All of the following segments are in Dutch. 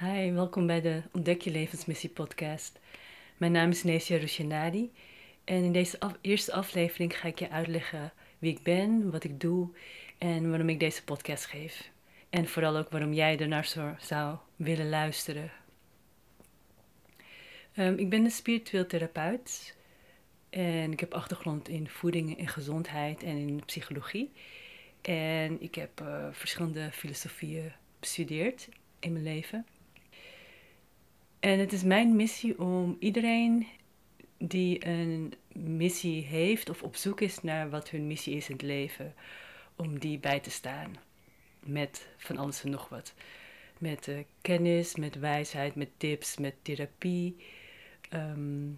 Hi, welkom bij de Ontdek je levensmissie podcast. Mijn naam is Nesia Rushanadi en in deze eerste aflevering ga ik je uitleggen wie ik ben, wat ik doe en waarom ik deze podcast geef. En vooral ook waarom jij ernaar zou willen luisteren. Um, ik ben een spiritueel therapeut en ik heb achtergrond in voeding en gezondheid en in psychologie. En ik heb uh, verschillende filosofieën bestudeerd in mijn leven. En het is mijn missie om iedereen die een missie heeft of op zoek is naar wat hun missie is in het leven, om die bij te staan. Met van alles en nog wat. Met uh, kennis, met wijsheid, met tips, met therapie. Ehm,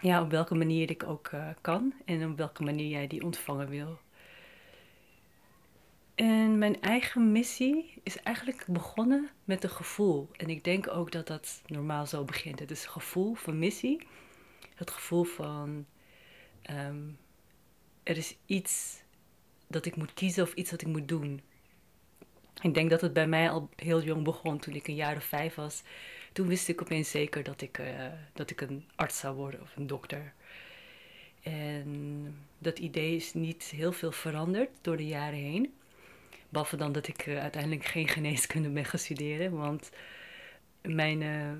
ja, op welke manier ik ook uh, kan en op welke manier jij die ontvangen wil. En mijn eigen missie is eigenlijk begonnen met een gevoel. En ik denk ook dat dat normaal zo begint. Het is een gevoel van missie. Het gevoel van ehm, er is iets dat ik moet kiezen of iets dat ik moet doen. Ik denk dat het bij mij al heel jong begon, toen ik een jaar of vijf was. Toen wist ik opeens zeker dat ik, uh, dat ik een arts zou worden of een dokter. En dat idee is niet heel veel veranderd door de jaren heen. Behalve dan dat ik uh, uiteindelijk geen geneeskunde ben gaan studeren. Want mijn uh,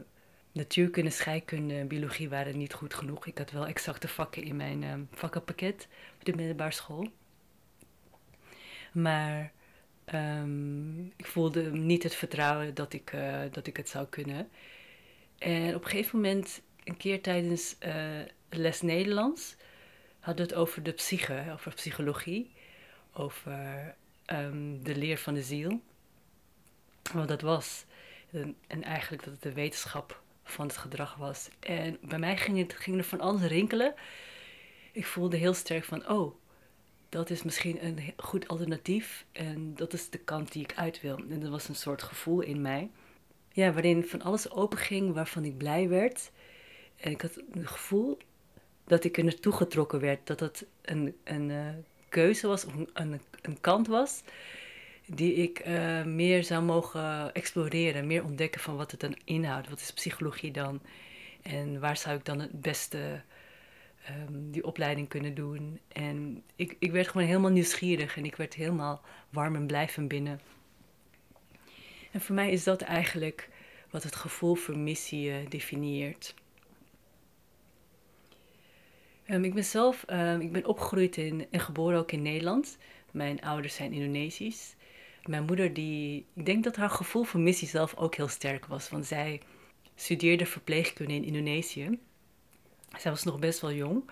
natuurkunde, scheikunde en biologie waren niet goed genoeg. Ik had wel exacte vakken in mijn uh, vakkenpakket op de middelbare school. Maar um, ik voelde niet het vertrouwen dat ik, dat ik het zou kunnen. En op een gegeven moment, een keer tijdens les Nederlands, hadden we het over de psyche, over psychologie. Over um, de leer van de ziel. Want dat was, en, en eigenlijk dat het de wetenschap van het gedrag was. En bij mij ging, het, ging er van alles rinkelen. Ik voelde heel sterk van, oh, dat is misschien een goed alternatief. En dat is de kant die ik uit wil. En dat was een soort gevoel in mij. Ja, waarin van alles open ging, waarvan ik blij werd. En ik had het gevoel dat ik er naartoe getrokken werd. Dat het een, een uh, keuze was, of een, een, kant was, die ik uh, meer zou mogen exploreren, meer ontdekken van wat het dan inhoudt. Wat is psychologie dan? En waar zou ik dan het beste um, die opleiding kunnen doen? En ik, ik werd gewoon helemaal nieuwsgierig en ik werd helemaal warm en blij van binnen. En voor mij is dat eigenlijk wat het gevoel voor missie uh, definieert. Um, ik ben zelf um, ik ben opgegroeid in, en geboren ook in Nederland. Mijn ouders zijn Indonesisch. Mijn moeder, die, ik denk dat haar gevoel voor missie zelf ook heel sterk was. Want zij studeerde verpleegkunde in Indonesië. Zij was nog best wel jong.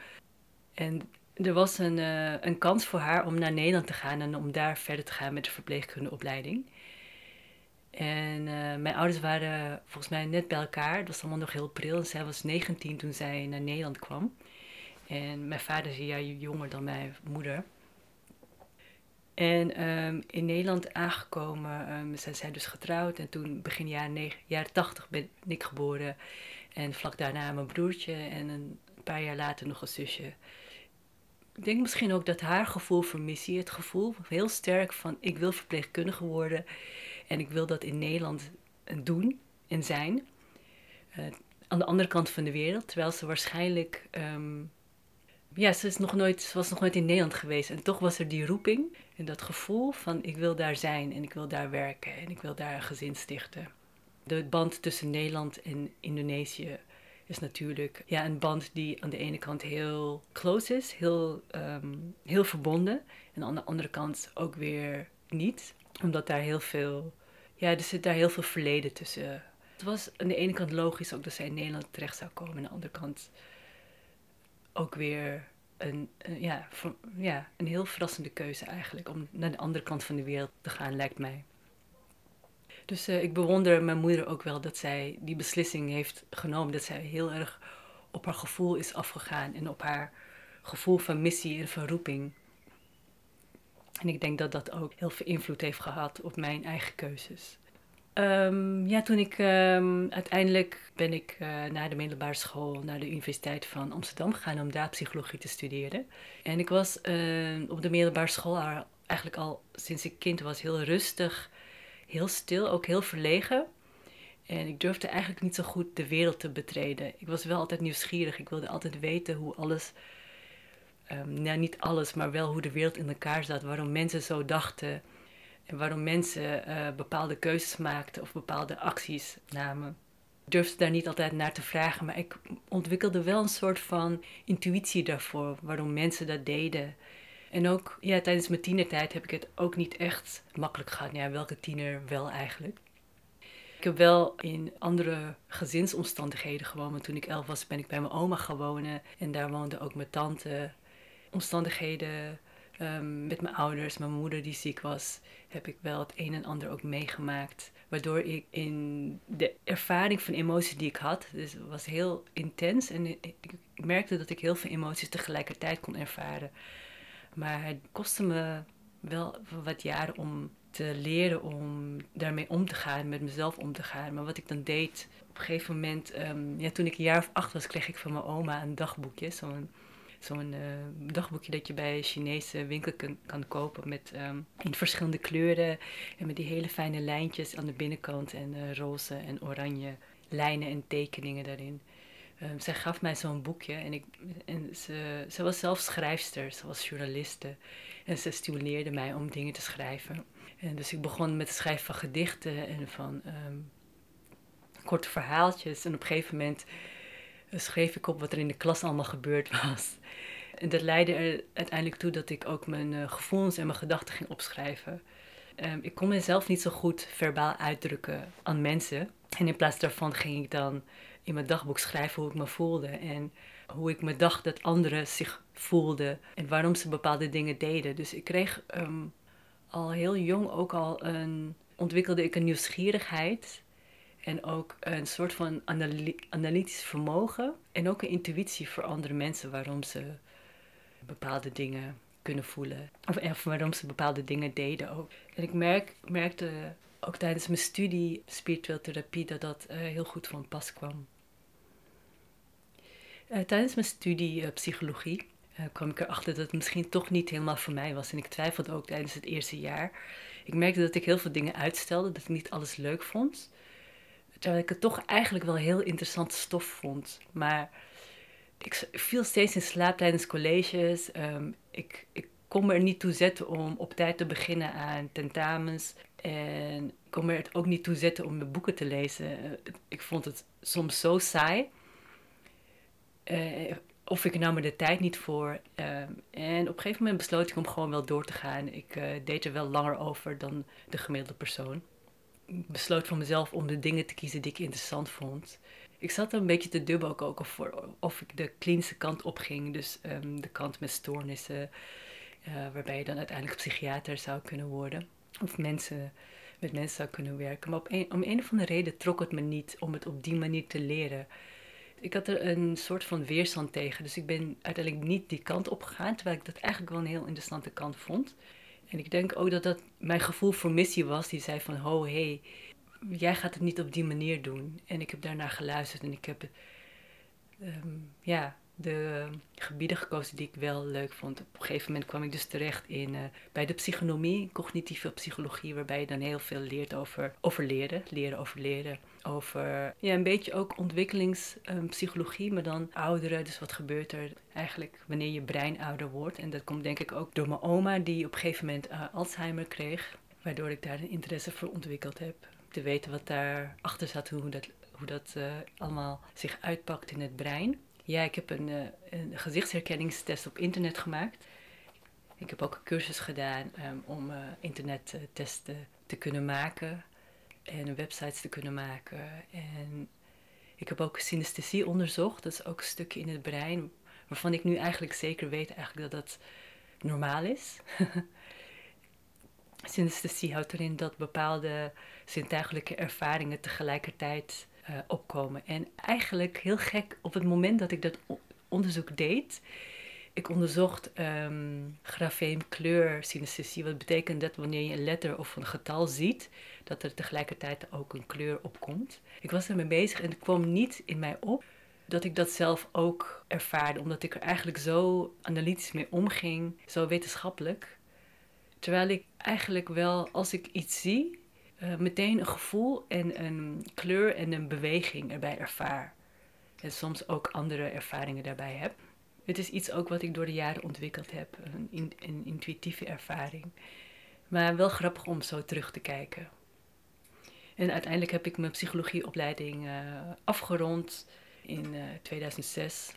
En er was een, uh, een kans voor haar om naar Nederland te gaan en om daar verder te gaan met de verpleegkundeopleiding. En uh, mijn ouders waren volgens mij net bij elkaar. Het was allemaal nog heel pril. En zij was 19 toen zij naar Nederland kwam. En mijn vader is een jaar jonger dan mijn moeder. En um, in Nederland aangekomen um, zijn zij dus getrouwd. En toen begin jaren, jaren 80 ben ik geboren. En vlak daarna mijn broertje. En een paar jaar later nog een zusje. Ik denk misschien ook dat haar gevoel voor missie, het gevoel heel sterk van ik wil verpleegkundige worden. En ik wil dat in Nederland doen en zijn. Uh, aan de andere kant van de wereld. Terwijl ze waarschijnlijk um, ja, ze, is nog nooit, ze was nog nooit in Nederland geweest. En toch was er die roeping en dat gevoel van ik wil daar zijn en ik wil daar werken en ik wil daar een gezin stichten. De band tussen Nederland en Indonesië is natuurlijk ja, een band die aan de ene kant heel close is, heel, um, heel verbonden. En aan de andere kant ook weer niet, omdat daar heel veel, ja, er zit daar heel veel verleden tussen. Het was aan de ene kant logisch ook dat zij in Nederland terecht zou komen, aan de andere kant ook weer een, ja, ja, een heel verrassende keuze eigenlijk. Om naar de andere kant van de wereld te gaan, lijkt mij. Dus uh, ik bewonder mijn moeder ook wel dat zij die beslissing heeft genomen. Dat zij heel erg op haar gevoel is afgegaan en op haar gevoel van missie en van roeping. En ik denk dat dat ook heel veel invloed heeft gehad op mijn eigen keuzes. Um, ja, toen ik um, uiteindelijk ben ik uh, naar de middelbare school, naar de Universiteit van Amsterdam gegaan om daar psychologie te studeren. En ik was uh, op de middelbare school eigenlijk al sinds ik kind was heel rustig, heel stil, ook heel verlegen. En ik durfde eigenlijk niet zo goed de wereld te betreden. Ik was wel altijd nieuwsgierig. Ik wilde altijd weten hoe alles, um, nou niet alles, maar wel hoe de wereld in elkaar zat. Waarom mensen zo dachten. En waarom mensen uh, bepaalde keuzes maakten of bepaalde acties namen. Ik durfde daar niet altijd naar te vragen, maar ik ontwikkelde wel een soort van intuïtie daarvoor. Waarom mensen dat deden. En ook ja, tijdens mijn tienertijd heb ik het ook niet echt makkelijk gehad. Ja, welke tiener wel eigenlijk. Ik heb wel in andere gezinsomstandigheden gewoond. Toen ik elf was, ben ik bij mijn oma wonen. En daar woonde ook mijn tante. Omstandigheden um, met mijn ouders, mijn moeder die ziek was, heb ik wel het een en ander ook meegemaakt. Waardoor ik in de ervaring van emoties die ik had, dus het was heel intens. En ik merkte dat ik heel veel emoties tegelijkertijd kon ervaren. Maar het kostte me wel wat jaren om te leren om daarmee om te gaan, met mezelf om te gaan. Maar wat ik dan deed, op een gegeven moment, um, ja, toen ik een jaar of acht was, kreeg ik van mijn oma een dagboekje. Zo'n uh, dagboekje dat je bij Chinese winkel kan, kan kopen met um, in verschillende kleuren en met die hele fijne lijntjes aan de binnenkant en uh, roze en oranje lijnen en tekeningen daarin. Um, zij gaf mij zo'n boekje en, ik, en ze, ze was zelf schrijfster, ze was journaliste. En ze stimuleerde mij om dingen te schrijven. En dus ik begon met het schrijven van gedichten en van um, korte verhaaltjes. En op een gegeven moment eh, schreef ik op wat er in de klas allemaal gebeurd was. En dat leidde er uiteindelijk toe dat ik ook mijn uh, gevoelens en mijn gedachten ging opschrijven. Um, ik kon mezelf niet zo goed verbaal uitdrukken aan mensen. En in plaats daarvan ging ik dan in mijn dagboek schrijven hoe ik me voelde. En hoe ik me dacht dat anderen zich voelden. En waarom ze bepaalde dingen deden. Dus ik kreeg um, al heel jong ook al een, ontwikkelde ik een nieuwsgierigheid. En ook een soort van analytisch vermogen. En ook een intuïtie voor andere mensen waarom ze bepaalde dingen kunnen voelen. Of, of waarom ze bepaalde dingen deden ook. En ik merk, merkte ook tijdens mijn studie spiritueel therapie dat dat uh, heel goed van pas kwam. Uh, tijdens mijn studie uh, psychologie kwam ik erachter dat het misschien toch niet helemaal voor mij was. En ik twijfelde ook tijdens het eerste jaar. Ik merkte dat ik heel veel dingen uitstelde, dat ik niet alles leuk vond. Terwijl ik het toch eigenlijk wel heel interessante stof vond. Maar ik viel steeds in slaap tijdens colleges. Um, ik, ik kon me er niet toe zetten om op tijd te beginnen aan tentamens. En ik kon me er ook niet toe zetten om mijn boeken te lezen. Ik vond het soms zo saai. Uh, of ik nam er de tijd niet voor. Uh, en op een gegeven moment besloot ik om gewoon wel door te gaan. Ik uh, deed er wel langer over dan de gemiddelde persoon. Besloot voor mezelf om de dingen te kiezen die ik interessant vond. Ik zat een beetje te dubbel ook of, of ik de klinische kant opging. Dus um, de kant met stoornissen. Uh, waarbij je dan uiteindelijk psychiater zou kunnen worden. Of mensen, met mensen zou kunnen werken. Maar op om een of andere reden trok het me niet om het op die manier te leren ik had er een soort van weerstand tegen. Dus ik ben uiteindelijk niet die kant op gegaan, terwijl ik dat eigenlijk wel een heel interessante kant vond. En ik denk ook dat dat mijn gevoel voor missie was, die zei van, ho, hé, hey, jij gaat het niet op die manier doen. En ik heb daarnaar geluisterd en ik heb, um, ja, de gebieden gekozen die ik wel leuk vond. Op een gegeven moment kwam ik dus terecht in, uh, bij de psychonomie, cognitieve psychologie, waarbij je dan heel veel leert over, over leren, leren over leren. Over ja, een beetje ook ontwikkelingspsychologie, um, maar dan ouderen. Dus wat gebeurt er eigenlijk wanneer je brein ouder wordt? En dat komt denk ik ook door mijn oma, die op een gegeven moment uh, Alzheimer kreeg. Waardoor ik daar een interesse voor ontwikkeld heb. Te weten wat daarachter zat, hoe dat, hoe dat uh, allemaal zich uitpakt in het brein. Ja, ik heb een, uh, een gezichtsherkenningstest op internet gemaakt. Ik heb ook een cursus gedaan um, om uh, internettesten te kunnen maken en websites te kunnen maken. En ik heb ook synesthesie onderzocht. Dat is ook een stukje in het brein waarvan ik nu eigenlijk zeker weet eigenlijk dat dat normaal is. synesthesie houdt erin dat bepaalde zintuigelijke ervaringen tegelijkertijd uh, opkomen. En eigenlijk heel gek, op het moment dat ik dat onderzoek deed, ik onderzocht um, grafeem kleur synesthesie. Wat betekent dat wanneer je een letter of een getal ziet, dat er tegelijkertijd ook een kleur opkomt. Ik was ermee bezig en het kwam niet in mij op dat ik dat zelf ook ervaarde, omdat ik er eigenlijk zo analytisch mee omging, zo wetenschappelijk. Terwijl ik eigenlijk wel, als ik iets zie, uh, meteen een gevoel en een kleur en een beweging erbij ervaar. En soms ook andere ervaringen daarbij heb. Het is iets ook wat ik door de jaren ontwikkeld heb, een, intuïtieve ervaring. Maar wel grappig om zo terug te kijken. En uiteindelijk heb ik mijn psychologieopleiding uh, afgerond in uh, 2006.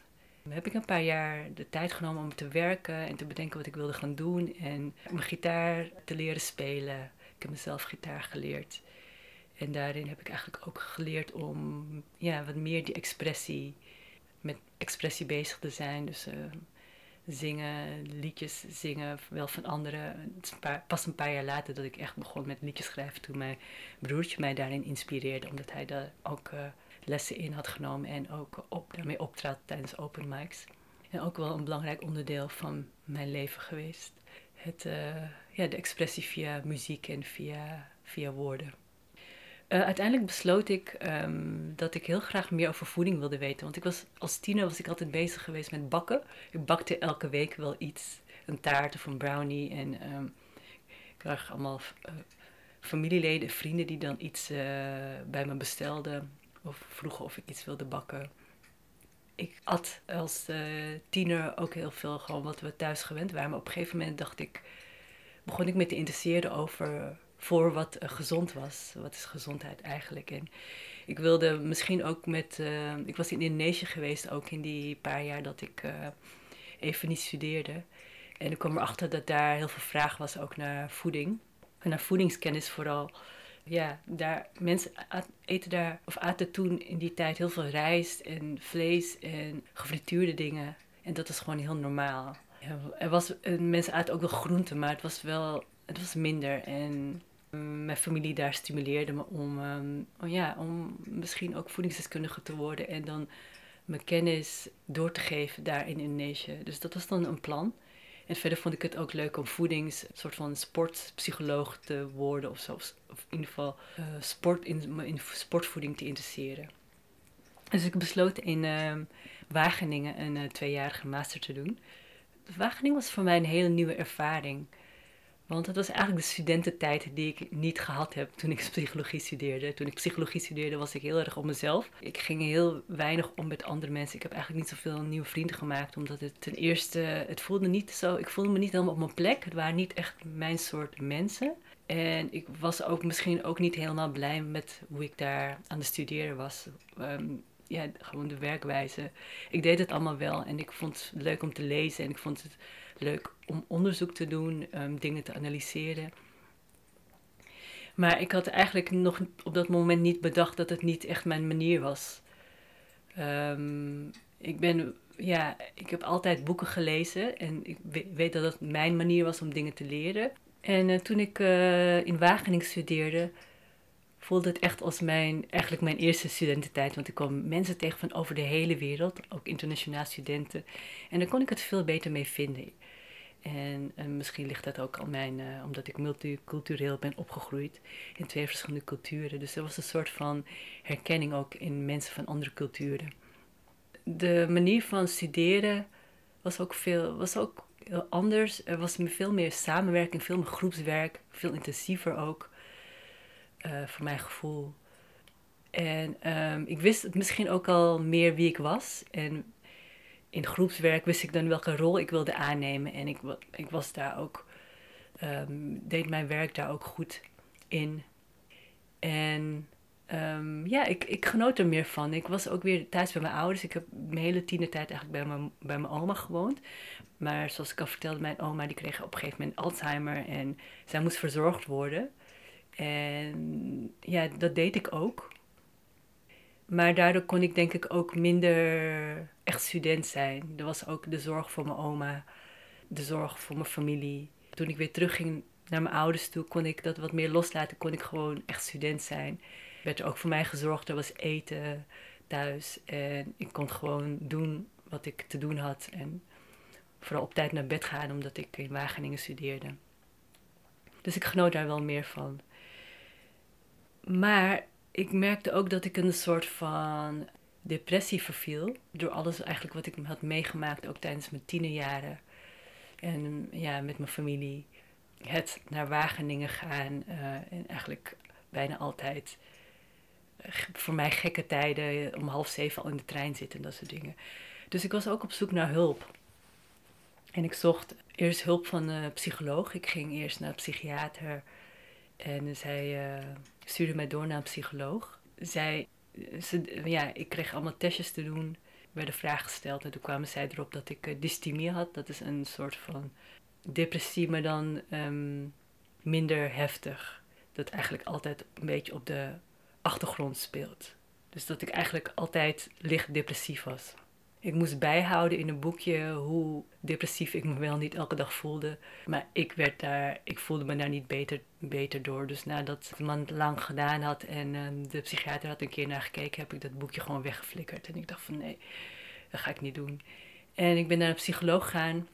Heb ik een paar jaar de tijd genomen om te werken en te bedenken wat ik wilde gaan doen. En mijn gitaar te leren spelen. Heb mezelf gitaar geleerd. En daarin heb ik eigenlijk ook geleerd om ja, wat meer die expressie, met expressie bezig te zijn. Dus uh, zingen, liedjes zingen, wel van anderen. Het pas een paar jaar later dat ik echt begon met liedjes schrijven toen mijn broertje mij daarin inspireerde. Omdat hij daar ook uh, lessen in had genomen en ook op, daarmee optrad tijdens open mics. En ook wel een belangrijk onderdeel van mijn leven geweest. Het, uh, ja, de expressie via muziek en via, via woorden. Uh, uiteindelijk besloot ik um, dat ik heel graag meer over voeding wilde weten. Want ik was, als tiener was ik altijd bezig geweest met bakken. Ik bakte elke week wel iets. Een taart of een brownie. En um, ik kreeg allemaal uh, familieleden, vrienden die dan iets uh, bij me bestelden. Of vroegen of ik iets wilde bakken. Ik at als tiener ook heel veel gewoon wat we thuis gewend waren. Maar op een gegeven moment dacht ik, begon ik me te interesseren over voor wat uh, gezond was. Wat is gezondheid eigenlijk? En ik wilde misschien ook met. Uh, ik was in Indonesië geweest, ook in die paar jaar dat ik uh, even niet studeerde. En ik kwam erachter dat daar heel veel vraag was ook naar voeding. En naar voedingskennis vooral. Ja, daar, mensen eten daar, of aten toen in die tijd heel veel rijst en vlees en gefrituurde dingen. En dat is gewoon heel normaal. Er was, mensen aten ook wel groenten, maar het was wel het was minder. En mijn familie daar stimuleerde me om, um, oh ja, om misschien ook voedingsdeskundige te worden en dan mijn kennis door te geven daar in Indonesië. Dus dat was dan een plan. En verder vond ik het ook leuk om voedings, een soort van sportpsycholoog te worden of zo. Of in ieder geval uh, sport, in, in sportvoeding te interesseren. Dus ik besloot in uh, Wageningen een uh, tweejarige master te doen. Wageningen was voor mij een hele nieuwe ervaring. Want het was eigenlijk de studententijd die ik niet gehad heb toen ik psychologie studeerde. Toen ik psychologie studeerde was ik heel erg op mezelf. Ik ging heel weinig om met andere mensen. Ik heb eigenlijk niet zoveel nieuwe vrienden gemaakt. Omdat het ten eerste, het voelde niet zo, ik voelde me niet helemaal op mijn plek. Het waren niet echt mijn soort mensen. En ik was ook misschien ook niet helemaal blij met hoe ik daar aan het studeren was. Um, ja, gewoon de werkwijze. Ik deed het allemaal wel en ik vond het leuk om te lezen en ik vond het leuk om onderzoek te doen, um, dingen te analyseren. Maar ik had eigenlijk nog op dat moment niet bedacht dat het niet echt mijn manier was. Um, ik ben, ja, ik heb altijd boeken gelezen en ik weet dat het mijn manier was om dingen te leren. En uh, toen ik uh, in Wageningen studeerde, voelde het echt als mijn, eigenlijk mijn eerste studententijd. Want ik kwam mensen tegen van over de hele wereld, ook internationaal studenten. En daar kon ik het veel beter mee vinden. En, en misschien ligt dat ook aan mijn, uh, omdat ik multicultureel ben opgegroeid in twee verschillende culturen. Dus er was een soort van herkenning ook in mensen van andere culturen. De manier van studeren was ook, veel, was ook heel anders. Er was veel meer samenwerking, veel meer groepswerk, veel intensiever ook, voor mijn gevoel. En um, ik wist misschien ook al meer wie ik was en in groepswerk wist ik dan welke rol ik wilde aannemen. En ik, ik was daar ook, um, deed mijn werk daar ook goed in. En um, ja, ik, ik genoot er meer van. Ik was ook weer thuis bij mijn ouders. Ik heb mijn hele tienertijd eigenlijk bij mijn, bij mijn oma gewoond. Maar zoals ik al vertelde, mijn oma die kreeg op een gegeven moment Alzheimer. En zij moest verzorgd worden. En ja, dat deed ik ook. Maar daardoor kon ik denk ik ook minder echt student zijn. Er was ook de zorg voor mijn oma, de zorg voor mijn familie. Toen ik weer terugging naar mijn ouders toe, kon ik dat wat meer loslaten. Kon ik gewoon echt student zijn. Werd er ook voor mij gezorgd. Er was eten thuis. En ik kon gewoon doen wat ik te doen had. En vooral op tijd naar bed gaan, omdat ik in Wageningen studeerde. Dus ik genoot daar wel meer van. Maar ik merkte ook dat ik een soort van depressie verviel. Door alles eigenlijk wat ik had meegemaakt, ook tijdens mijn tienerjaren. En ja, met mijn familie. Het naar Wageningen gaan uh, en eigenlijk bijna altijd voor mij gekke tijden om half zeven al in de trein zitten en dat soort dingen. Dus ik was ook op zoek naar hulp. En ik zocht eerst hulp van een psycholoog. Ik ging eerst naar een psychiater en zij uh, stuurde mij door naar een psycholoog. Zij, ze, ja, ik kreeg allemaal testjes te doen, werden vragen gesteld en toen kwamen zij erop dat ik uh, dysthymie had. Dat is een soort van depressie, maar dan um, minder heftig. Dat eigenlijk altijd een beetje op de achtergrond speelt. Dus dat ik eigenlijk altijd licht depressief was. Ik moest bijhouden in een boekje hoe depressief ik me wel niet elke dag voelde. Maar ik, werd daar, ik voelde me daar niet beter, beter door. Dus nadat het man lang gedaan had en ehm, de psychiater had een keer naar gekeken, heb ik dat boekje gewoon weggeflikkerd. En ik dacht van nee, dat ga ik niet doen. En ik ben naar een psycholoog gegaan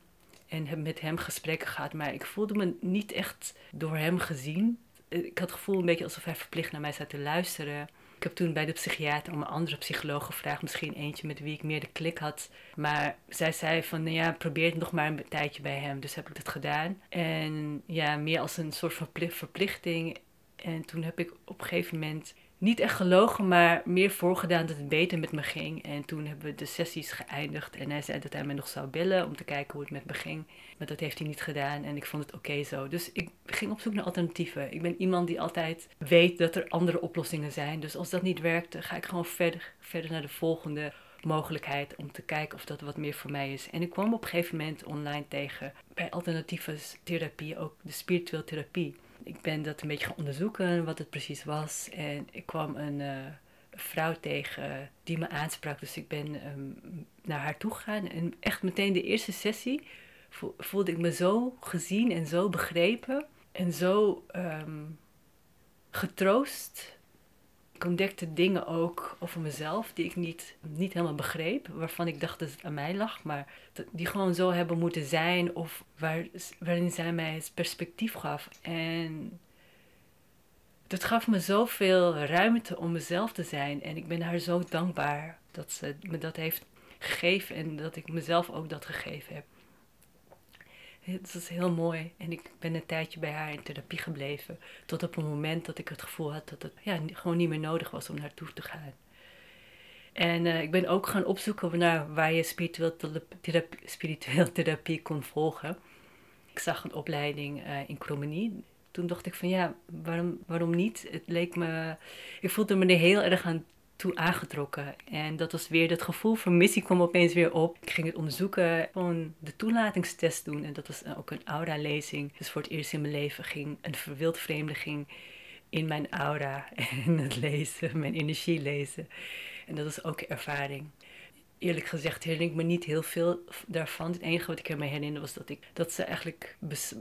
en heb met hem gesprekken gehad. Maar ik voelde me niet echt door hem gezien. Ik had het gevoel een beetje alsof hij verplicht naar mij zat te luisteren. Ik heb toen bij de psychiater om een andere psycholoog gevraagd. Misschien eentje met wie ik meer de klik had. Maar zij zei van, nou ja, probeer het nog maar een tijdje bij hem. Dus heb ik dat gedaan. En ja, meer als een soort verplichting. En toen heb ik op een gegeven moment niet echt gelogen, maar meer voorgedaan dat het beter met me ging. En toen hebben we de sessies geëindigd. En hij zei dat hij me nog zou bellen om te kijken hoe het met me ging. Maar dat heeft hij niet gedaan en ik vond het oké zo. Dus ik ging op zoek naar alternatieven. Ik ben iemand die altijd weet dat er andere oplossingen zijn. Dus als dat niet werkt, ga ik gewoon verder, verder naar de volgende mogelijkheid om te kijken of dat wat meer voor mij is. En ik kwam op een gegeven moment online tegen bij alternatieve therapie, ook de spirituele therapie ik ben dat een beetje gaan onderzoeken, wat het precies was. En ik kwam een uh, vrouw tegen die me aansprak. Dus ik ben um, naar haar toe gegaan. En echt meteen de eerste sessie voelde ik me zo gezien en zo begrepen. En zo um, getroost ik ontdekte dingen ook over mezelf die ik niet, niet helemaal begreep. Waarvan ik dacht dat het aan mij lag. Maar die gewoon zo hebben moeten zijn. Of waar, waarin zij mij het perspectief gaf. En dat gaf me zoveel ruimte om mezelf te zijn. En ik ben haar zo dankbaar dat ze me dat heeft gegeven. En dat ik mezelf ook dat gegeven heb. Het is heel mooi. En ik ben een tijdje bij haar in therapie gebleven. Tot op een moment dat ik het gevoel had dat het ja, gewoon niet meer nodig was om naartoe te gaan. En uh, ik ben ook gaan opzoeken naar waar je spiritueel therapie, therapie kon volgen. Ik zag een opleiding uh, in Cromenie. Toen dacht ik van ja, waarom, waarom niet? Het leek me, ik voelde me er heel erg aan toe aangetrokken. En dat was weer dat gevoel van missie kwam opeens weer op. Ik ging het onderzoeken, gewoon de toelatingstest doen. En dat was ook een aura-lezing. Dus voor het eerst in mijn leven ging een verwild vreemde ging in mijn aura en het lezen, mijn energie lezen. En dat was ook ervaring. Eerlijk gezegd herinner ik me niet heel veel daarvan. Het enige wat ik me herinner was dat, ik, dat ze eigenlijk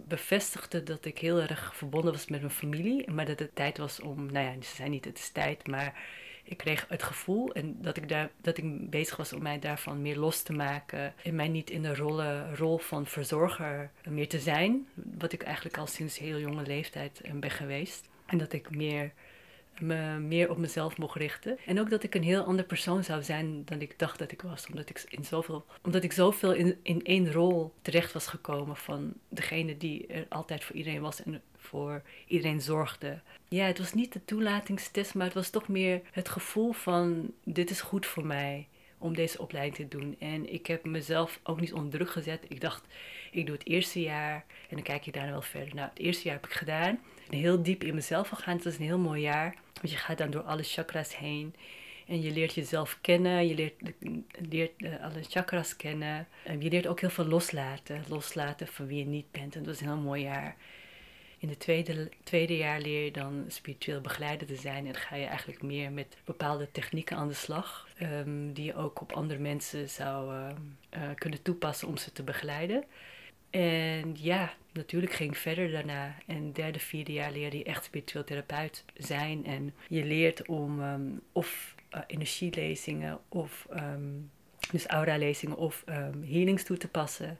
bevestigde dat ik heel erg verbonden was met mijn familie. Maar dat het tijd was om, nou ja, ze zei niet het is tijd, maar ik kreeg het gevoel en dat, ik daar, dat ik bezig was om mij daarvan meer los te maken. En mij niet in de rolle, rol van verzorger meer te zijn. Wat ik eigenlijk al sinds heel jonge leeftijd eh, ben geweest. En dat ik meer, me meer op mezelf mocht richten. En ook dat ik een heel ander persoon zou zijn dan ik dacht dat ik was. Omdat ik, in zoveel, omdat ik zoveel in, in één rol terecht was gekomen van degene die er altijd voor iedereen was. En voor iedereen zorgde. Ja, het was niet de toelatingstest, maar het was toch meer het gevoel van dit is goed voor mij om deze opleiding te doen. En ik heb mezelf ook niet onder druk gezet. Ik dacht, ik doe het eerste jaar en dan kijk je daarna wel verder. Nou, het eerste jaar heb ik gedaan. Heel diep in mezelf gegaan. Het was een heel mooi jaar. Want je gaat dan door alle chakras heen. En je leert jezelf kennen, je leert, leert uh, alle chakras kennen. En je leert ook heel veel loslaten. Loslaten van wie je niet bent. En dat was een heel mooi jaar. In het tweede, tweede jaar leer je dan spiritueel begeleider te zijn. En ga je eigenlijk meer met bepaalde technieken aan de slag. Um, die je ook op andere mensen zou uh, uh, kunnen toepassen om ze te begeleiden. En ja, natuurlijk ging ik verder daarna. En derde, vierde jaar leer je echt spiritueel therapeut zijn. En je leert om um, of uh, energielezingen of um, dus aura-lezingen of healings toe te passen.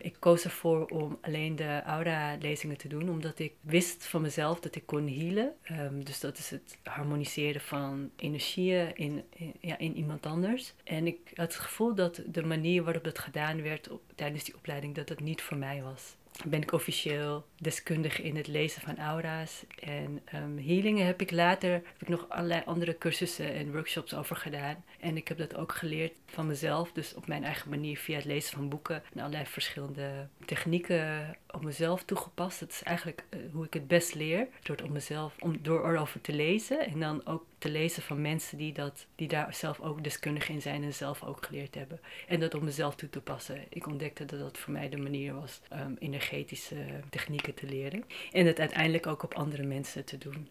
Ik koos ervoor om alleen de aura-lezingen te doen, omdat ik wist van mezelf dat ik kon healen. Um, dus dat is het harmoniseren van energieën in, ja, in iemand anders. En ik had het gevoel dat de manier waarop dat gedaan werd tijdens die opleiding, dat dat niet voor mij was. Ben ik officieel deskundige in het lezen van aura's. En um, healingen heb ik later heb ik nog allerlei andere cursussen en workshops over gedaan. En ik heb dat ook geleerd van mezelf, dus op mijn eigen manier via het lezen van boeken en allerlei verschillende technieken op mezelf toegepast. Dat is eigenlijk eh, hoe ik het best leer, door het op mezelf, om, door erover te lezen en dan ook te lezen van mensen die, dat, die daar zelf ook deskundig in zijn en zelf ook geleerd hebben. En dat op mezelf toe te passen. Ik ontdekte dat dat voor mij de manier was um, energetische technieken te leren. En het uiteindelijk ook op andere mensen te doen.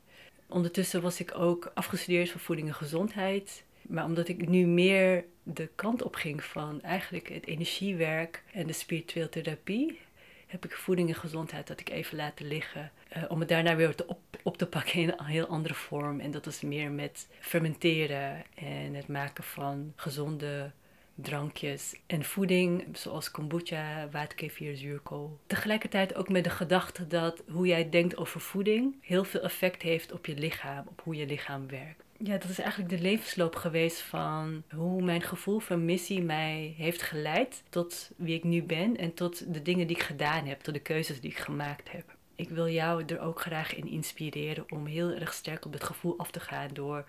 Ondertussen was ik ook afgestudeerd voor voeding en gezondheid. Maar omdat ik nu meer de kant op ging van eigenlijk het energiewerk en de spirituele therapie, heb ik voeding en gezondheid dat ik even laten liggen. Uh, om het daarna weer op, op te pakken in een heel andere vorm. En dat was meer met fermenteren en het maken van gezonde drankjes en voeding, zoals kombucha, waterkefir, zuurkool. Tegelijkertijd ook met de gedachte dat hoe jij denkt over voeding heel veel effect heeft op je lichaam, op hoe je lichaam werkt. Ja, dat is eigenlijk de levensloop geweest van hoe mijn gevoel van missie mij heeft geleid tot wie ik nu ben en tot de dingen die ik gedaan heb, tot de keuzes die ik gemaakt heb. Ik wil jou er ook graag in inspireren om heel erg sterk op het gevoel af te gaan door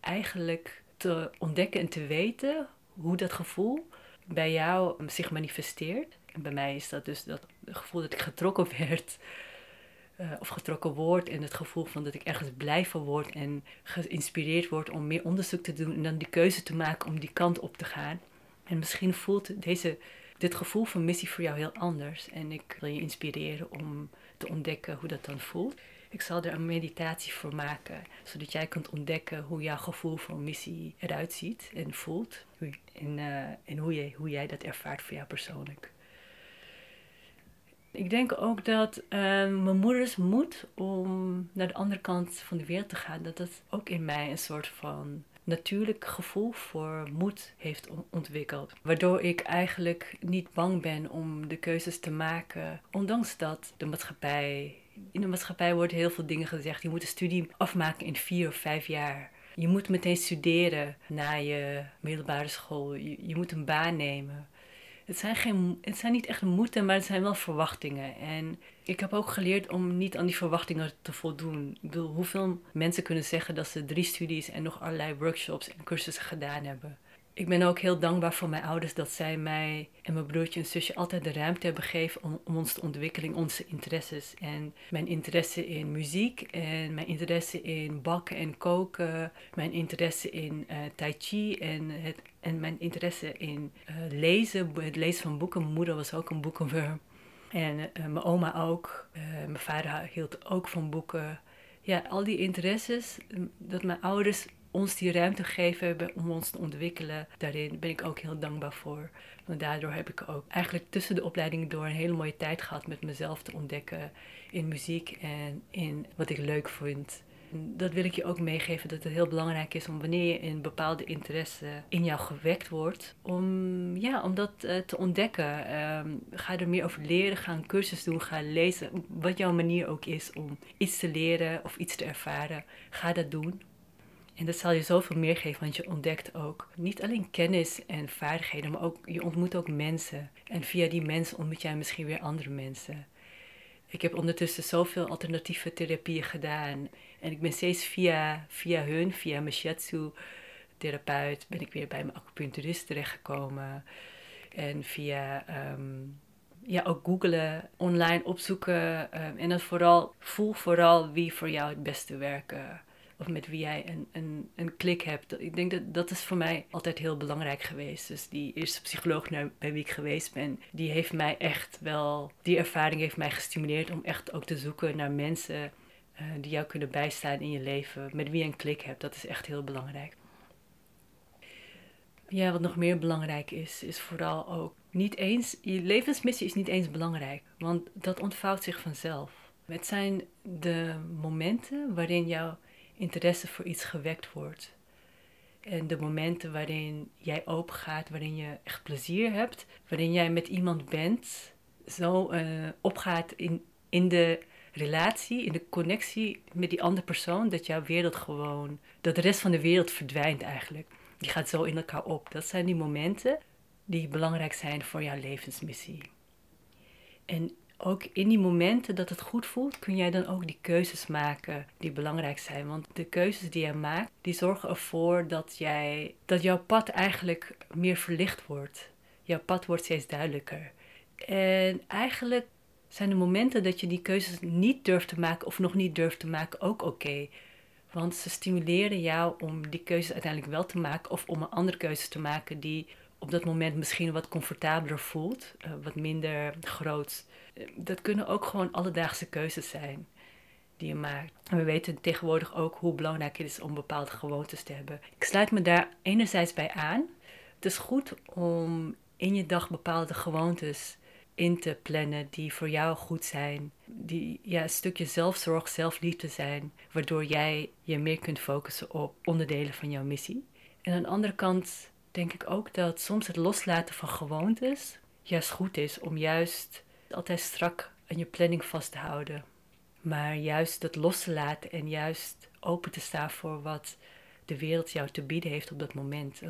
eigenlijk te ontdekken en te weten hoe dat gevoel bij jou zich manifesteert. En bij mij is dat dus dat gevoel dat ik getrokken werd. Uh, of getrokken word en het gevoel van dat ik ergens blij van word en geïnspireerd word om meer onderzoek te doen en dan die keuze te maken om die kant op te gaan. En misschien voelt deze, dit gevoel van missie voor jou heel anders. En ik wil je inspireren om te ontdekken hoe dat dan voelt. Ik zal er een meditatie voor maken, zodat jij kunt ontdekken hoe jouw gevoel voor missie eruit ziet en voelt. En, uh, en hoe, jij, hoe jij dat ervaart voor jou persoonlijk. Ik denk ook dat uh, mijn moeders moed om naar de andere kant van de wereld te gaan, dat dat ook in mij een soort van natuurlijk gevoel voor moed heeft ontwikkeld. Waardoor ik eigenlijk niet bang ben om de keuzes te maken, ondanks dat de maatschappij in de maatschappij worden heel veel dingen gezegd. Je moet een studie afmaken in vier of vijf jaar. Je moet meteen studeren na je middelbare school. Je, je moet een baan nemen. Het zijn, geen, het zijn niet echt moeten, maar het zijn wel verwachtingen. En ik heb ook geleerd om niet aan die verwachtingen te voldoen. Ik bedoel, hoeveel mensen kunnen zeggen dat ze drie studies en nog allerlei workshops en cursussen gedaan hebben ik ben ook heel dankbaar voor mijn ouders dat zij mij en mijn broertje en zusje altijd de ruimte hebben gegeven om, ons te ontwikkelen onze interesses. En mijn interesse in muziek en mijn interesse in bakken en koken, mijn interesse in uh, tai chi en, het, en mijn interesse in uh, lezen, het lezen van boeken. Mijn moeder was ook een boekenworm. En uh, mijn oma ook. mijn vader hield ook van boeken. Ja, al die interesses, dat mijn ouders ons die ruimte hebben om ons te ontwikkelen. Daarin ben ik ook heel dankbaar voor. Want daardoor heb ik ook eigenlijk tussen de opleidingen door een hele mooie tijd gehad met mezelf te ontdekken in muziek en in wat ik leuk vind. Dat wil ik je ook meegeven dat het heel belangrijk is om wanneer je een bepaalde interesse in jou gewekt wordt, om, ja, om dat uh, te ontdekken. Um, ga er meer over leren, ga een cursus doen, ga lezen. Wat jouw manier ook is om iets te leren of iets te ervaren, ga dat doen. En dat zal je zoveel meer geven, want je ontdekt ook niet alleen kennis en vaardigheden, maar ook je ontmoet ook mensen. En via die mensen ontmoet jij misschien weer andere mensen. Ik heb ondertussen zoveel alternatieve therapieën gedaan. En ik ben steeds via, via hun, via mijn shiatsu-therapeut, ben ik weer bij mijn acupuncturist terechtgekomen. En via ehm, ja, ook googlen, online opzoeken. Um, en dan vooral, voel vooral wie voor jou het beste werken of met wie jij een, een, een klik hebt. Ik denk dat dat is voor mij altijd heel belangrijk geweest. Dus die eerste psycholoog naar, bij wie ik geweest ben, die heeft mij echt wel, die ervaring heeft mij gestimuleerd om echt ook te zoeken naar mensen uh, die jou kunnen bijstaan in je leven, met wie je een klik hebt. Dat is echt heel belangrijk. Ja, wat nog meer belangrijk is, is vooral ook niet eens, je levensmissie is niet eens belangrijk, want dat ontvouwt zich vanzelf. Het zijn de momenten waarin jouw interesse voor iets gewekt wordt. En de momenten waarin jij open gaat, waarin je echt plezier hebt, waarin jij met iemand bent, zo uh, opgaat in, in de relatie, in de connectie met die andere persoon, dat jouw wereld gewoon, dat de rest van de wereld verdwijnt eigenlijk. Die gaat zo in elkaar op. Dat zijn die momenten die belangrijk zijn voor jouw levensmissie. En ook in die momenten dat het goed voelt, kun jij dan ook die keuzes maken die belangrijk zijn. Want de keuzes die jij maakt, die zorgen ervoor dat, jij, dat jouw pad eigenlijk meer verlicht wordt. Jouw pad wordt steeds duidelijker. En eigenlijk zijn de momenten dat je die keuzes niet durft te maken of nog niet durft te maken ook oké. Want ze stimuleren jou om die keuzes uiteindelijk wel te maken of om een andere keuze te maken die op dat moment misschien wat comfortabeler voelt, uh, wat minder groot. Dat kunnen ook gewoon alledaagse keuzes zijn die je maakt. En we weten tegenwoordig ook hoe belangrijk het is om bepaalde gewoontes te hebben. Ik sluit me daar enerzijds bij aan. Het is goed om in je dag bepaalde gewoontes in te plannen die voor jou goed zijn. Die ja, een stukje zelfzorg, zelfliefde zijn, waardoor jij je meer kunt focussen op onderdelen van jouw missie. En aan de andere kant denk ik ook dat soms het loslaten van gewoontes juist goed is om juist altijd strak aan je planning vast te houden. Maar juist dat los te laten en juist open te staan voor wat de wereld jou te bieden heeft op dat moment.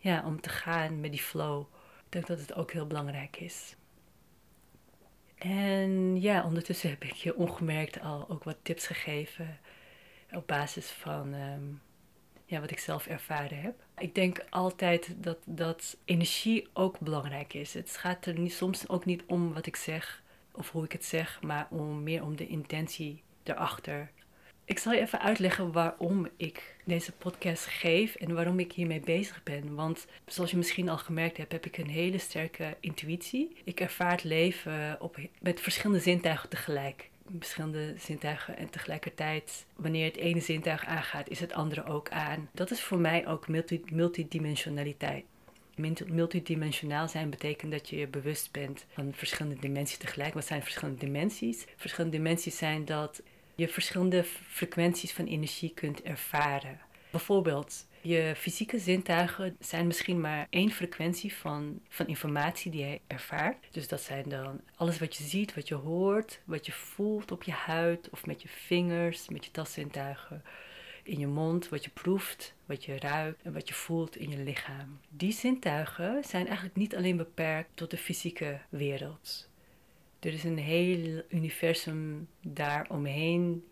ja, om te gaan met die flow. Ik denk dat het ook heel belangrijk is. En ja, ondertussen heb ik je ongemerkt al ook wat tips gegeven op basis van ehm, ja, wat ik zelf ervaren heb. Ik denk altijd dat, dat energie ook belangrijk is. Het gaat er niet, soms ook niet om wat ik zeg of hoe ik het zeg, maar om, meer om de intentie erachter. Ik zal je even uitleggen waarom ik deze podcast geef en waarom ik hiermee bezig ben. Want zoals je misschien al gemerkt hebt, heb ik een hele sterke intuïtie. Ik ervaar het leven op, met verschillende zintuigen tegelijk. Verschillende zintuigen en tegelijkertijd, wanneer het ene zintuig aangaat, is het andere ook aan. Dat is voor mij ook multi multidimensionaliteit. Multidimensionaal zijn betekent dat je je bewust bent van verschillende dimensies tegelijk. Wat zijn verschillende dimensies? Verschillende dimensies zijn dat je verschillende frequenties van energie kunt ervaren. Bijvoorbeeld, je fysieke zintuigen zijn misschien maar één frequentie van, van informatie die je ervaart. Dus dat zijn dan alles wat je ziet, wat je hoort, wat je voelt op je huid of met je vingers, met je tastzintuigen. In je mond, wat je proeft, wat je ruikt en wat je voelt in je lichaam. Die zintuigen zijn eigenlijk niet alleen beperkt tot de fysieke wereld. Er is een heel universum daaromheen,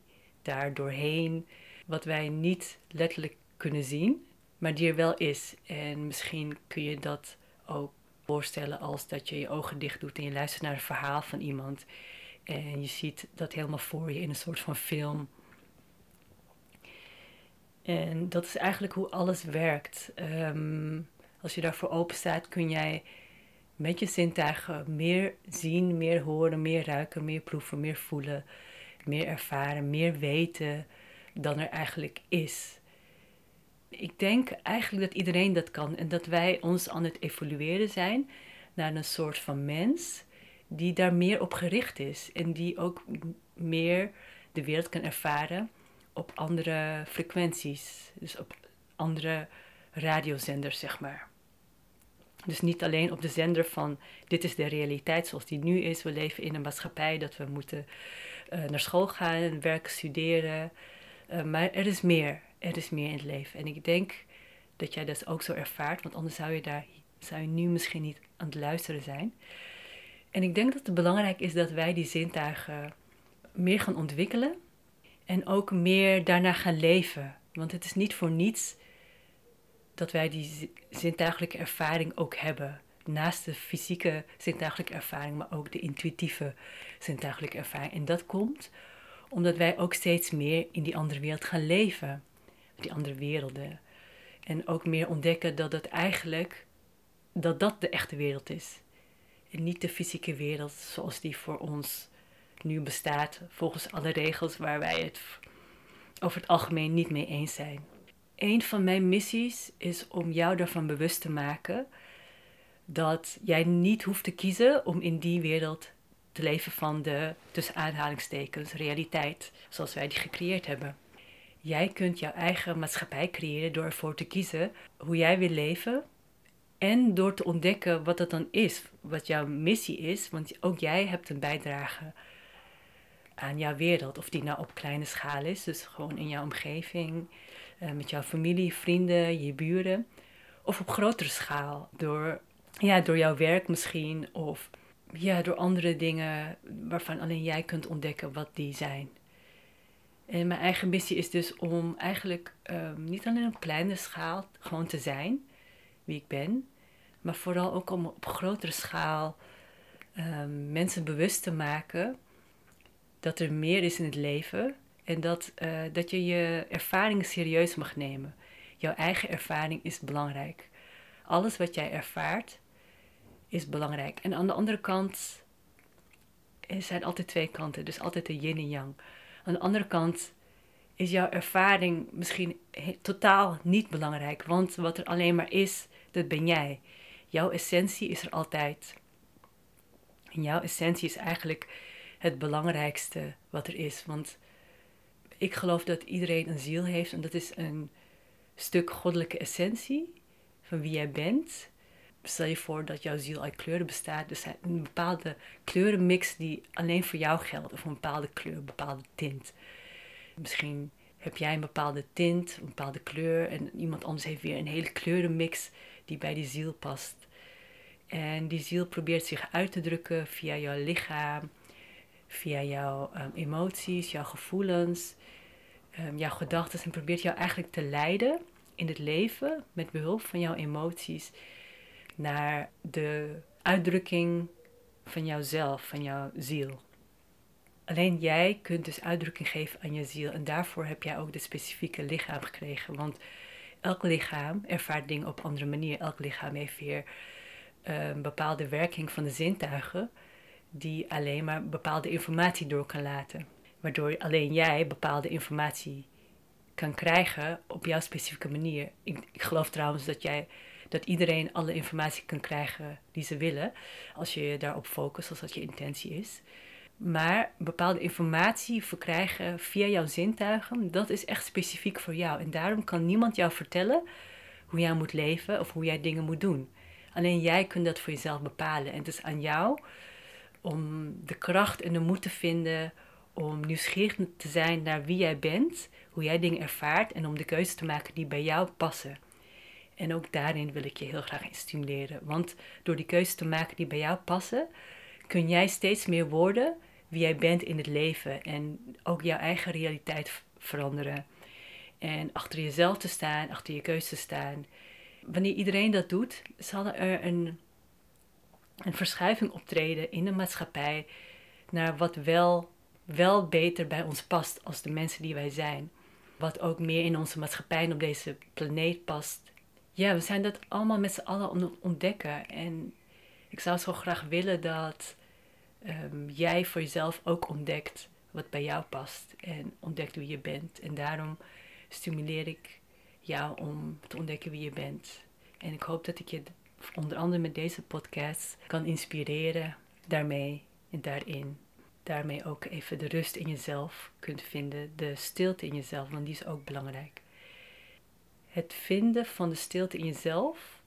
daar doorheen, wat wij niet letterlijk kunnen zien, maar die er wel is. En misschien kun je dat ook voorstellen als dat je je ogen dicht doet en je luistert naar een verhaal van iemand en je ziet dat helemaal voor je in een soort van film. En dat is eigenlijk hoe alles werkt. Um, als je daarvoor open staat, kun jij met je zintuigen meer zien, meer horen, meer ruiken, meer proeven, meer voelen, meer ervaren, meer weten dan er eigenlijk is. Ik denk eigenlijk dat iedereen dat kan en dat wij ons aan het evolueren zijn naar een soort van mens die daar meer op gericht is en die ook meer de wereld kan ervaren op andere frequenties, dus op andere radiozenders, zeg maar. Dus niet alleen op de zender van dit is de realiteit zoals die nu is. We leven in een maatschappij dat we moeten uh, naar school gaan, werken, studeren. Uh, maar er is meer. Er is meer in het leven. En ik denk dat jij dat ook zo ervaart, want anders zou je daar zou je nu misschien niet aan het luisteren zijn. En ik denk dat het belangrijk is dat wij die zintuigen meer gaan ontwikkelen en ook meer daarna gaan leven. Want het is niet voor niets dat wij die zintuigelijke ervaring ook hebben. Naast de fysieke zintuigelijke ervaring, maar ook de intuïtieve zintuigelijke ervaring. En dat komt omdat wij ook steeds meer in die andere wereld gaan leven. Die andere werelden. En ook meer ontdekken dat het eigenlijk, dat dat de echte wereld is. En niet de fysieke wereld zoals die voor ons nu bestaat, volgens alle regels waar wij het over het algemeen niet mee eens zijn een van mijn missies is om jou ervan bewust te maken dat jij niet hoeft te kiezen om in die wereld te leven van de tussen aanhalingstekens realiteit zoals wij die gecreëerd hebben. Jij kunt jouw eigen maatschappij creëren door ervoor te kiezen hoe jij wil leven en door te ontdekken wat dat dan is, wat jouw missie is, want ook jij hebt een bijdrage aan jouw wereld, of die nou op kleine schaal is, dus gewoon in jouw omgeving, uh, met jouw familie, vrienden, je buren. Of op grotere schaal, door, ja, door jouw werk misschien, of ja, door andere dingen waarvan alleen jij kunt ontdekken wat die zijn. En mijn eigen missie is dus om eigenlijk ehm, niet alleen op kleine schaal gewoon te zijn wie ik ben, maar vooral ook om op grotere schaal um, mensen bewust te maken dat er meer is in het leven en dat, uh, dat je je ervaringen serieus mag nemen. Jouw eigen ervaring is belangrijk. Alles wat jij ervaart is belangrijk. En aan de andere kant er zijn altijd twee kanten, dus altijd de yin en yang. Aan de andere kant is jouw ervaring misschien totaal niet belangrijk, want wat er alleen maar is, dat ben jij. Jouw essentie is er altijd. En jouw essentie is eigenlijk het belangrijkste wat er is. Want ik geloof dat iedereen een ziel heeft en dat is een stuk goddelijke essentie van wie jij bent. Stel je voor dat jouw ziel uit kleuren bestaat. Dus een bepaalde kleurenmix die alleen voor jou geldt. Of een bepaalde kleur, een bepaalde tint. Misschien heb jij een bepaalde tint, een bepaalde kleur. En iemand anders heeft weer een hele kleurenmix die bij die ziel past. En die ziel probeert zich uit te drukken via jouw lichaam, via jouw um, emoties, jouw gevoelens, um, jouw gedachten. En probeert jou eigenlijk te leiden in het leven met behulp van jouw emoties naar de uitdrukking van jouzelf, van jouw ziel. Alleen jij kunt dus uitdrukking geven aan je ziel. En daarvoor heb jij ook de specifieke lichaam gekregen. Want elk lichaam ervaart dingen op andere manier. Elk lichaam heeft weer een ehm, bepaalde werking van de zintuigen. Die alleen maar bepaalde informatie door kan laten. Waardoor alleen jij bepaalde informatie kan krijgen op jouw specifieke manier. Ik geloof trouwens dat jij dat iedereen alle informatie kan krijgen die ze willen. Als je je daarop focust, als dat je intentie is. Maar bepaalde informatie verkrijgen via jouw zintuigen, dat is echt specifiek voor jou. En daarom kan niemand jou vertellen hoe jij moet leven of hoe jij dingen moet doen. Alleen jij kunt dat voor jezelf bepalen. En het is aan jou om de kracht en de moed te vinden om nieuwsgierig te zijn naar wie jij bent, hoe jij dingen ervaart en om de keuze te maken die bij jou passen. En ook daarin wil ik je heel graag in stimuleren. Want door die keuze te maken die bij jou passen, kun jij steeds meer worden wie jij bent in het leven en ook jouw eigen realiteit veranderen. En achter jezelf te staan, achter je keuze te staan. Wanneer iedereen dat doet, zal er een, een verschuiving optreden in de maatschappij naar wat wel, wel beter bij ons past als de mensen die wij zijn. Wat ook meer in onze maatschappij en op deze planeet past. Ja, we zijn dat allemaal met z'n allen ontdekken. En ik zou zo graag willen dat um, jij voor jezelf ook ontdekt wat bij jou past en ontdekt wie je bent. En daarom stimuleer ik jou om te ontdekken wie je bent. En ik hoop dat ik je onder andere met deze podcast kan inspireren daarmee en daarin. Daarmee ook even de rust in jezelf kunt vinden, de stilte in jezelf, want die is ook belangrijk. Het vinden van de stilte in jezelf.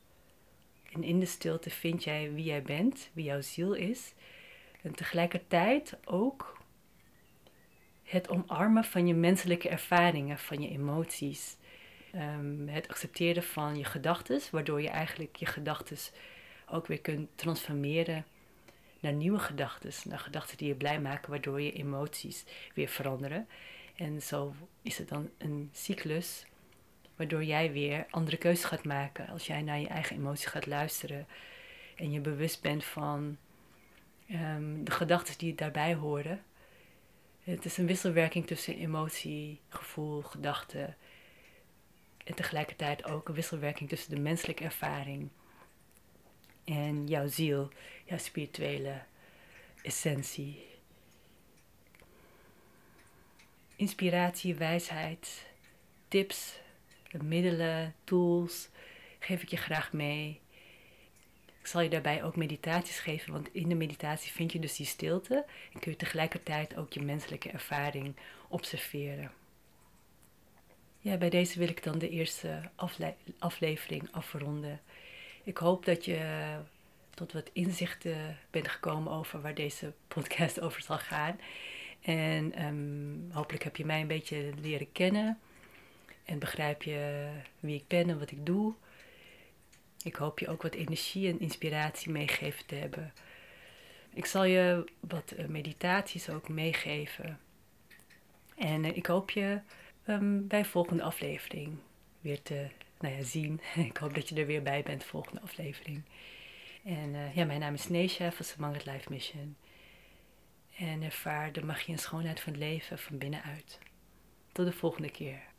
En in de stilte vind jij wie jij bent, wie jouw ziel is. En tegelijkertijd ook het omarmen van je menselijke ervaringen, van je emoties. Ehm, het accepteren van je gedachten, waardoor je eigenlijk je gedachten ook weer kunt transformeren naar nieuwe gedachten. Naar gedachten die je blij maken, waardoor je emoties weer veranderen. En zo is het dan een cyclus waardoor jij weer andere keuzes gaat maken. Als jij naar je eigen emoties gaat luisteren en je bewust bent van um, de gedachten die daarbij horen. Het is een wisselwerking tussen emotie, gevoel, gedachten. En tegelijkertijd ook een wisselwerking tussen de menselijke ervaring en jouw ziel, jouw spirituele essentie. Inspiratie, wijsheid, tips, middelen, tools geef ik je graag mee. Ik zal je daarbij ook meditaties geven, want in de meditatie vind je dus die stilte en kun je tegelijkertijd ook je menselijke ervaring observeren. Ja, bij deze wil ik dan de eerste aflevering afronden. Ik hoop dat je tot wat inzichten bent gekomen over waar deze podcast over zal gaan. En ehm, hopelijk heb je mij een beetje leren kennen en begrijp je wie ik ben en wat ik doe. Ik hoop je ook wat energie en inspiratie meegegeven te hebben. ik zal je wat meditaties ook meegeven. En ik hoop je um, bij de volgende aflevering weer te nou ja, zien. ik hoop dat je er weer bij bent, de volgende aflevering. En uh, ja, mijn naam is Neesha van Samangat Life Mission. En ervaar de magie en schoonheid van het leven van binnenuit. Tot de volgende keer.